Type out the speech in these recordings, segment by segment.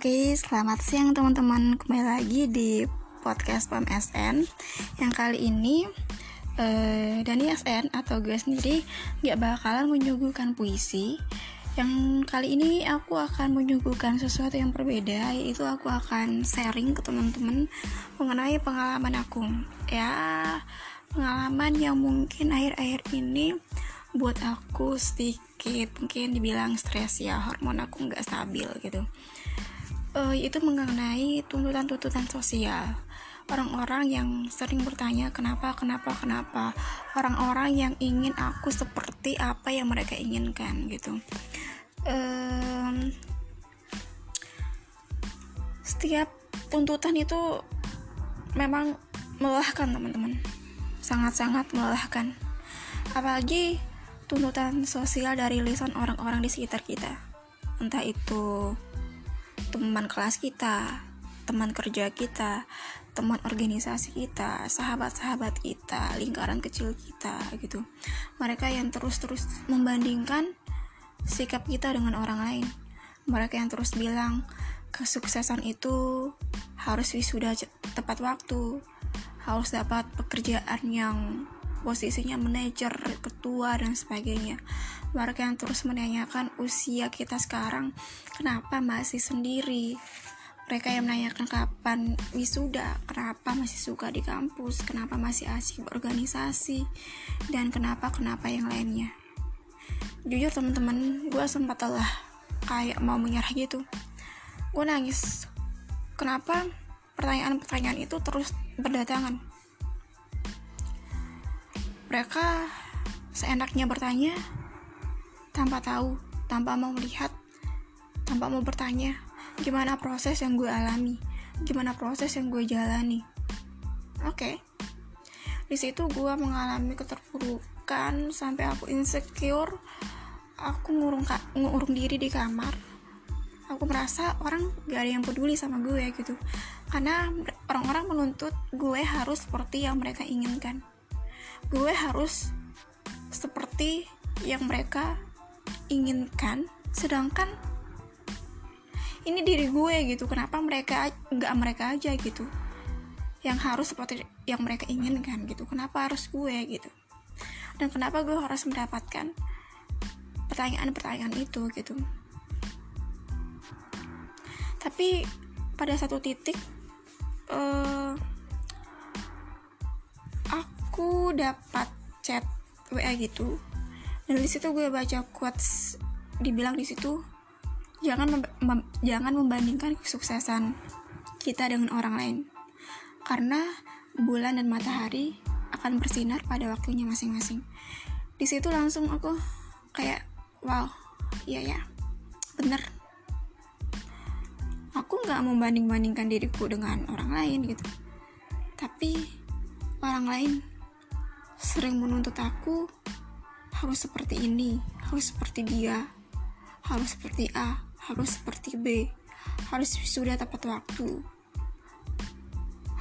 Oke, selamat siang teman-teman. Kembali lagi di podcast PMSN yang kali ini eh, Dani SN atau gue sendiri gak bakalan menyuguhkan puisi. Yang kali ini aku akan menyuguhkan sesuatu yang berbeda, yaitu aku akan sharing ke teman-teman mengenai pengalaman aku. Ya, pengalaman yang mungkin akhir-akhir ini buat aku sedikit mungkin dibilang stres ya hormon aku nggak stabil gitu uh, itu mengenai tuntutan-tuntutan sosial. Orang-orang yang sering bertanya kenapa kenapa kenapa? Orang-orang yang ingin aku seperti apa yang mereka inginkan gitu. Um, setiap tuntutan itu memang melelahkan teman-teman. Sangat-sangat melelahkan. Apalagi tuntutan sosial dari lisan orang-orang di sekitar kita. Entah itu teman kelas kita, teman kerja kita, teman organisasi kita, sahabat-sahabat kita, lingkaran kecil kita gitu. Mereka yang terus-terus membandingkan sikap kita dengan orang lain. Mereka yang terus bilang kesuksesan itu harus wisuda tepat waktu, harus dapat pekerjaan yang posisinya manajer, ketua dan sebagainya. Mereka yang terus menanyakan usia kita sekarang, kenapa masih sendiri? Mereka yang menanyakan kapan wisuda, kenapa masih suka di kampus, kenapa masih asik berorganisasi, dan kenapa-kenapa yang lainnya. Jujur teman-teman, gue sempat telah kayak mau menyerah gitu. Gue nangis. Kenapa pertanyaan-pertanyaan itu terus berdatangan? Mereka seenaknya bertanya tanpa tahu, tanpa mau melihat, tanpa mau bertanya gimana proses yang gue alami, gimana proses yang gue jalani. Oke, okay. di situ gue mengalami keterpurukan sampai aku insecure, aku ngurung ngurung diri di kamar. Aku merasa orang gak ada yang peduli sama gue gitu, karena orang-orang menuntut gue harus seperti yang mereka inginkan gue harus seperti yang mereka inginkan sedangkan ini diri gue gitu. Kenapa mereka nggak mereka aja gitu yang harus seperti yang mereka inginkan gitu? Kenapa harus gue gitu? Dan kenapa gue harus mendapatkan pertanyaan-pertanyaan itu gitu? Tapi pada satu titik uh, aku dapat chat WA gitu. Dan di situ gue baca quotes dibilang di situ jangan mem jangan membandingkan kesuksesan kita dengan orang lain. Karena bulan dan matahari akan bersinar pada waktunya masing-masing. Di situ langsung aku kayak wow iya ya bener. Aku nggak membanding-bandingkan diriku dengan orang lain gitu. Tapi orang lain sering menuntut aku harus seperti ini, harus seperti dia, harus seperti A, harus seperti B, harus sudah tepat waktu,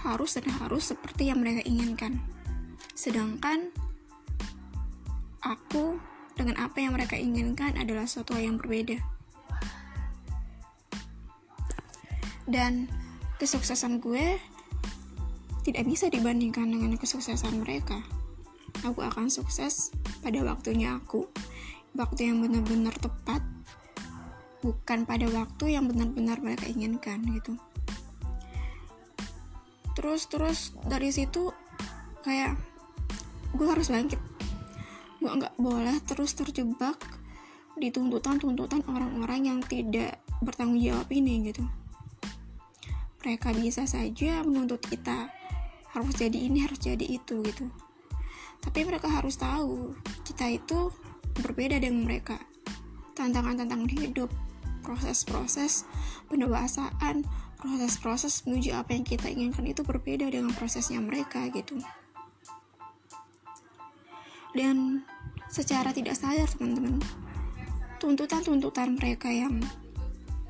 harus dan harus seperti yang mereka inginkan. Sedangkan aku dengan apa yang mereka inginkan adalah sesuatu yang berbeda. Dan kesuksesan gue tidak bisa dibandingkan dengan kesuksesan mereka aku akan sukses pada waktunya aku. Waktu yang benar-benar tepat bukan pada waktu yang benar-benar mereka inginkan gitu. Terus terus dari situ kayak gue harus bangkit. Gue nggak boleh terus terjebak di tuntutan-tuntutan orang-orang yang tidak bertanggung jawab ini gitu. Mereka bisa saja menuntut kita harus jadi ini harus jadi itu gitu tapi mereka harus tahu kita itu berbeda dengan mereka. Tantangan-tantangan hidup proses-proses pendewasaan proses-proses menuju apa yang kita inginkan itu berbeda dengan prosesnya mereka gitu. Dan secara tidak sadar teman-teman tuntutan-tuntutan mereka yang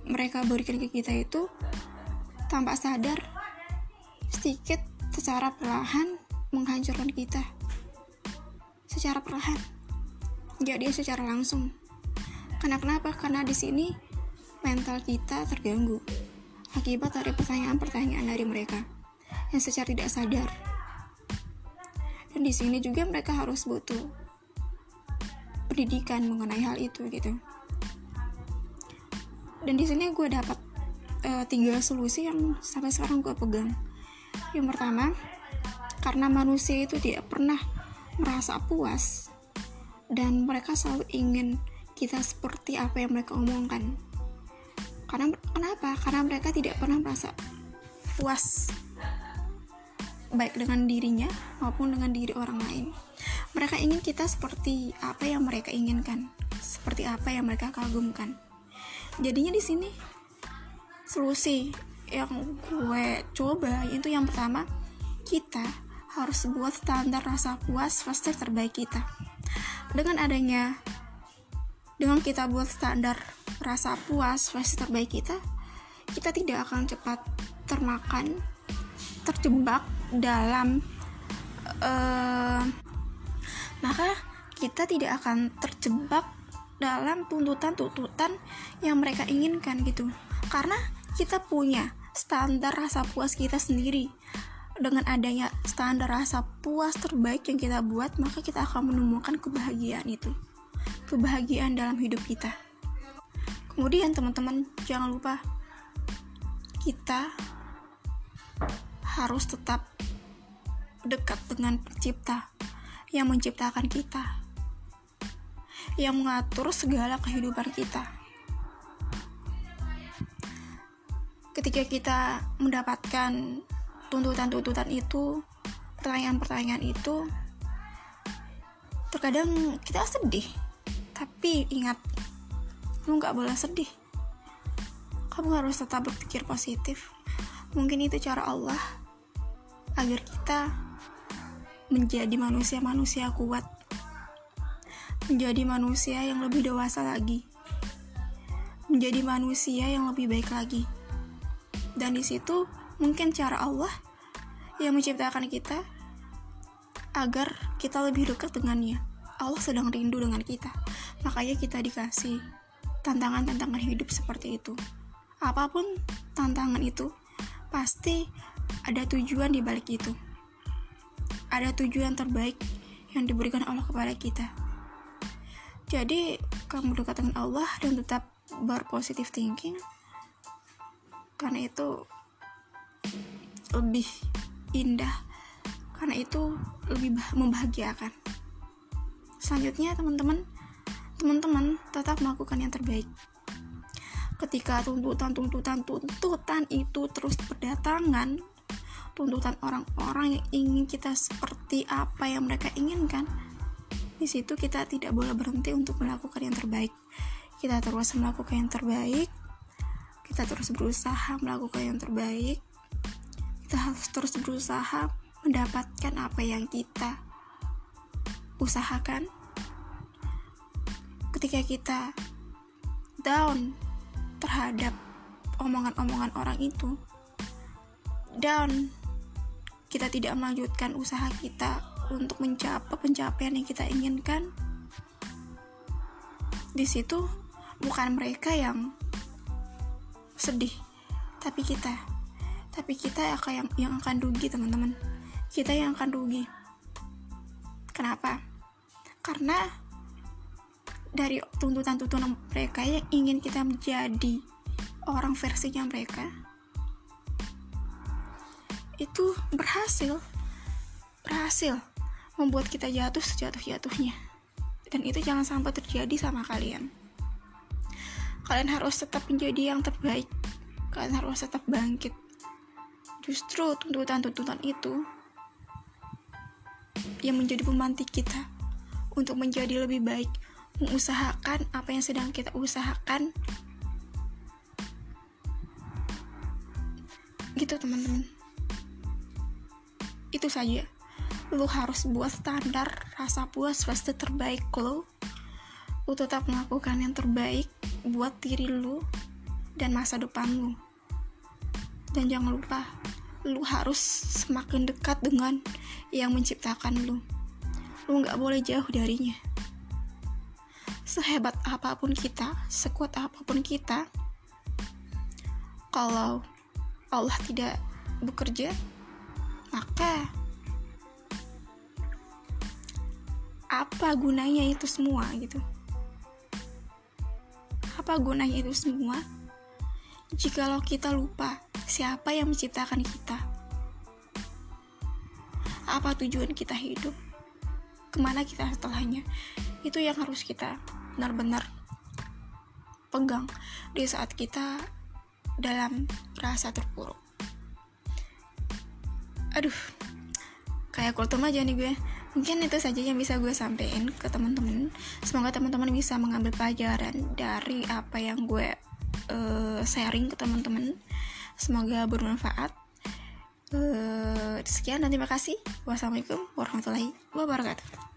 mereka berikan ke kita itu tanpa sadar sedikit secara perlahan menghancurkan kita secara perlahan jadi secara langsung karena kenapa karena di sini mental kita terganggu akibat dari pertanyaan-pertanyaan dari mereka yang secara tidak sadar. Dan di sini juga mereka harus butuh pendidikan mengenai hal itu gitu. Dan di sini gue dapat uh, tiga solusi yang sampai sekarang gue pegang. Yang pertama, karena manusia itu tidak pernah merasa puas dan mereka selalu ingin kita seperti apa yang mereka omongkan. Karena kenapa? Karena mereka tidak pernah merasa puas baik dengan dirinya maupun dengan diri orang lain. Mereka ingin kita seperti apa yang mereka inginkan, seperti apa yang mereka kagumkan. Jadinya di sini solusi yang gue coba itu yang pertama kita harus buat standar rasa puas versi terbaik kita. Dengan adanya dengan kita buat standar rasa puas versi terbaik kita, kita tidak akan cepat termakan, terjebak dalam uh, maka kita tidak akan terjebak dalam tuntutan-tuntutan yang mereka inginkan gitu karena kita punya standar rasa puas kita sendiri dengan adanya standar rasa puas terbaik yang kita buat maka kita akan menemukan kebahagiaan itu kebahagiaan dalam hidup kita kemudian teman-teman jangan lupa kita harus tetap dekat dengan pencipta yang menciptakan kita, yang mengatur segala kehidupan kita. Ketika kita mendapatkan tuntutan-tuntutan itu, pertanyaan-pertanyaan itu, terkadang kita sedih. Tapi ingat, lu gak boleh sedih. Kamu harus tetap berpikir positif. Mungkin itu cara Allah agar kita menjadi manusia-manusia kuat, menjadi manusia yang lebih dewasa lagi, menjadi manusia yang lebih baik lagi. Dan di situ mungkin cara Allah yang menciptakan kita agar kita lebih dekat dengannya. Allah sedang rindu dengan kita, makanya kita dikasih tantangan-tantangan hidup seperti itu. Apa pun tantangan itu, pasti ada tujuan di balik itu ada tujuan terbaik yang diberikan Allah kepada kita. Jadi, kamu dekat dengan Allah dan tetap berpositif thinking. Karena itu lebih indah. Karena itu lebih membahagiakan. Selanjutnya, teman-teman, teman-teman tetap melakukan yang terbaik. Ketika tuntutan-tuntutan tuntutan itu terus berdatangan, tuntutan orang-orang yang ingin kita seperti apa yang mereka inginkan di situ kita tidak boleh berhenti untuk melakukan yang terbaik kita terus melakukan yang terbaik kita terus berusaha melakukan yang terbaik kita harus terus berusaha mendapatkan apa yang kita usahakan. Ketika kita down terhadap omongan-omongan orang itu down kita tidak melanjutkan usaha kita untuk mencapai pencapaian yang kita inginkan. Di situ bukan mereka yang sedih tapi kita tapi kita yang yang akan rugi teman-teman. Kita yang akan rugi. Kenapa? Karena dari tuntutan-tuntutan mereka yang ingin kita menjadi orang versinya mereka itu berhasil. Berhasil membuat kita jatuh sejatuh-jatuhnya. Dan itu jangan sampai terjadi sama kalian. Kalian harus tetap menjadi yang terbaik. Kalian harus tetap bangkit justru tuntutan-tuntutan itu yang menjadi pemantik kita untuk menjadi lebih baik mengusahakan apa yang sedang kita usahakan. Gitu teman-teman. Itu saja. Lu harus buat standar rasa puas pasti terbaik lo. Lu tetap melakukan yang terbaik buat diri lu dan masa depan lu. Dan jangan lupa lu harus semakin dekat dengan yang menciptakan lu. Lu nggak boleh jauh darinya. Sehebat apa pun kita sekuat apa pun kita kalau Allah tidak bekerja maka apa gunanya itu semua gitu? Apa gunanya itu semua? Jikalau kita lupa siapa yang menciptakan kita? Apa tujuan kita hidup? Ke mana kita setelahnya? Itu yang harus kita benar-benar pegang di saat kita dalam rasa terpuruk. Aduh kayak kultum aja nih gue. Mungkin itu saja yang bisa gue sampaikan ke teman-teman semoga teman-teman bisa mengambil pelajaran dari apa yang gue uh, sharing ke teman-teman semoga bermanfaat. Uh, sekian dan terima kasih. Wassalamualaikum warahmatullahi wabarakatuh